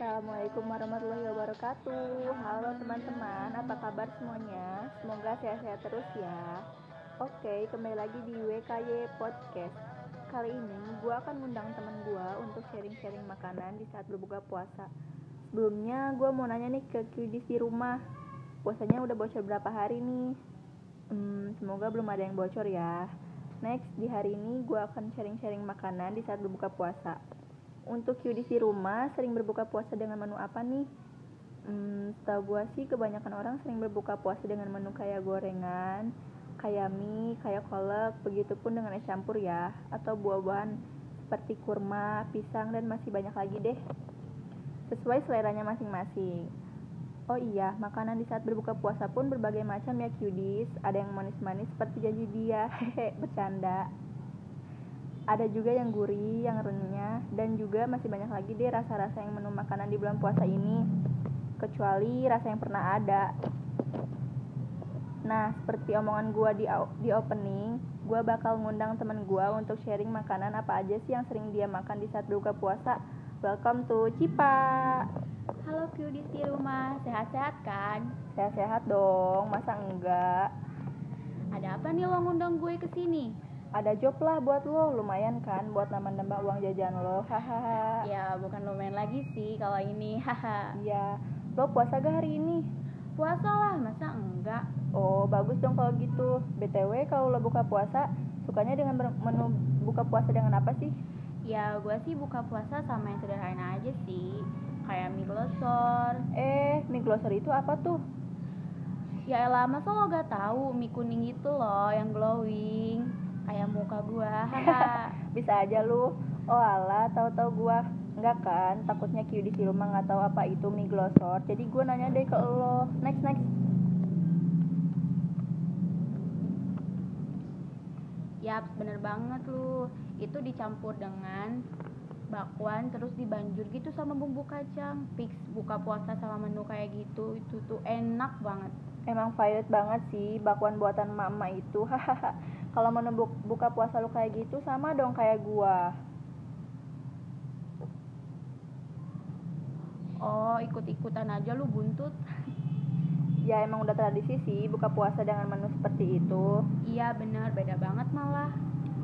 Assalamualaikum warahmatullahi wabarakatuh. Halo teman-teman, apa kabar semuanya? Semoga sehat-sehat terus ya. Oke, kembali lagi di WKY Podcast. Kali ini gue akan ngundang teman gue untuk sharing-sharing makanan di saat berbuka puasa. Sebelumnya gue mau nanya nih ke Kudis di rumah. Puasanya udah bocor berapa hari nih? Hmm, semoga belum ada yang bocor ya. Next, di hari ini gue akan sharing-sharing makanan di saat berbuka puasa untuk Yudis di rumah sering berbuka puasa dengan menu apa nih? Hmm, setahu gue sih kebanyakan orang sering berbuka puasa dengan menu kayak gorengan, kayak mie, kayak kolak, begitupun dengan es campur ya, atau buah-buahan seperti kurma, pisang, dan masih banyak lagi deh. Sesuai seleranya masing-masing. Oh iya, makanan di saat berbuka puasa pun berbagai macam ya Yudis. Ada yang manis-manis seperti janji dia, hehe, bercanda ada juga yang gurih, yang renyah, dan juga masih banyak lagi deh rasa-rasa yang menu makanan di bulan puasa ini. Kecuali rasa yang pernah ada. Nah, seperti omongan gue di, di opening, gue bakal ngundang temen gue untuk sharing makanan apa aja sih yang sering dia makan di saat buka puasa. Welcome to Cipa. Halo Q di rumah, sehat-sehat kan? Sehat-sehat dong, masa enggak? Ada apa nih lo ngundang gue ke sini? Ada job lah buat lo lumayan kan buat nambah-nambah uang jajan lo hahaha. Ya bukan lumayan lagi sih kalau ini haha ya lo puasa gak hari ini? Puasa lah masa enggak? Oh bagus dong kalau gitu. Btw kalau lo buka puasa sukanya dengan menu buka puasa dengan apa sih? Ya gue sih buka puasa sama yang sederhana aja sih. Kayak mie glosor. Eh mie glosor itu apa tuh? Ya lama so lo gak tahu mie kuning itu loh yang glowing muka gua bisa aja lu oh ala tahu-tahu gua enggak kan takutnya Q di rumah nggak tahu apa itu mie glosor jadi gua nanya deh ke lo next next Yap, bener banget lu. Itu dicampur dengan bakwan terus dibanjur gitu sama bumbu kacang. Fix buka puasa sama menu kayak gitu itu tuh enak banget. Emang favorite banget sih bakwan buatan mama itu. Hahaha kalau mau buka puasa lu kayak gitu sama dong kayak gua. Oh ikut-ikutan aja lu buntut. Ya emang udah tradisi sih buka puasa dengan menu seperti itu. Iya bener beda banget malah.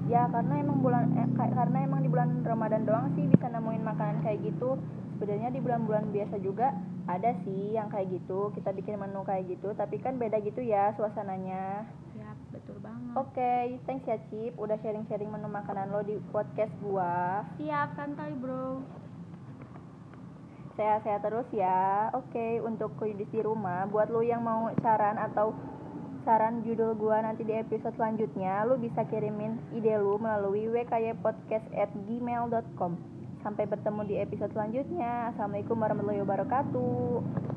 Ya karena emang bulan eh, karena emang di bulan Ramadan doang sih bisa nemuin makanan kayak gitu. Sebenarnya di bulan-bulan biasa juga ada sih yang kayak gitu. Kita bikin menu kayak gitu tapi kan beda gitu ya suasananya betul banget. Oke okay, thanks ya Cip udah sharing-sharing menu makanan lo di podcast gua. Siap santai bro. Sehat-sehat terus ya. Oke okay, untuk kudis di rumah buat lo yang mau saran atau saran judul gua nanti di episode selanjutnya lo bisa kirimin ide lo melalui wkypodcast@gmail.com sampai bertemu di episode selanjutnya. Assalamualaikum warahmatullahi wabarakatuh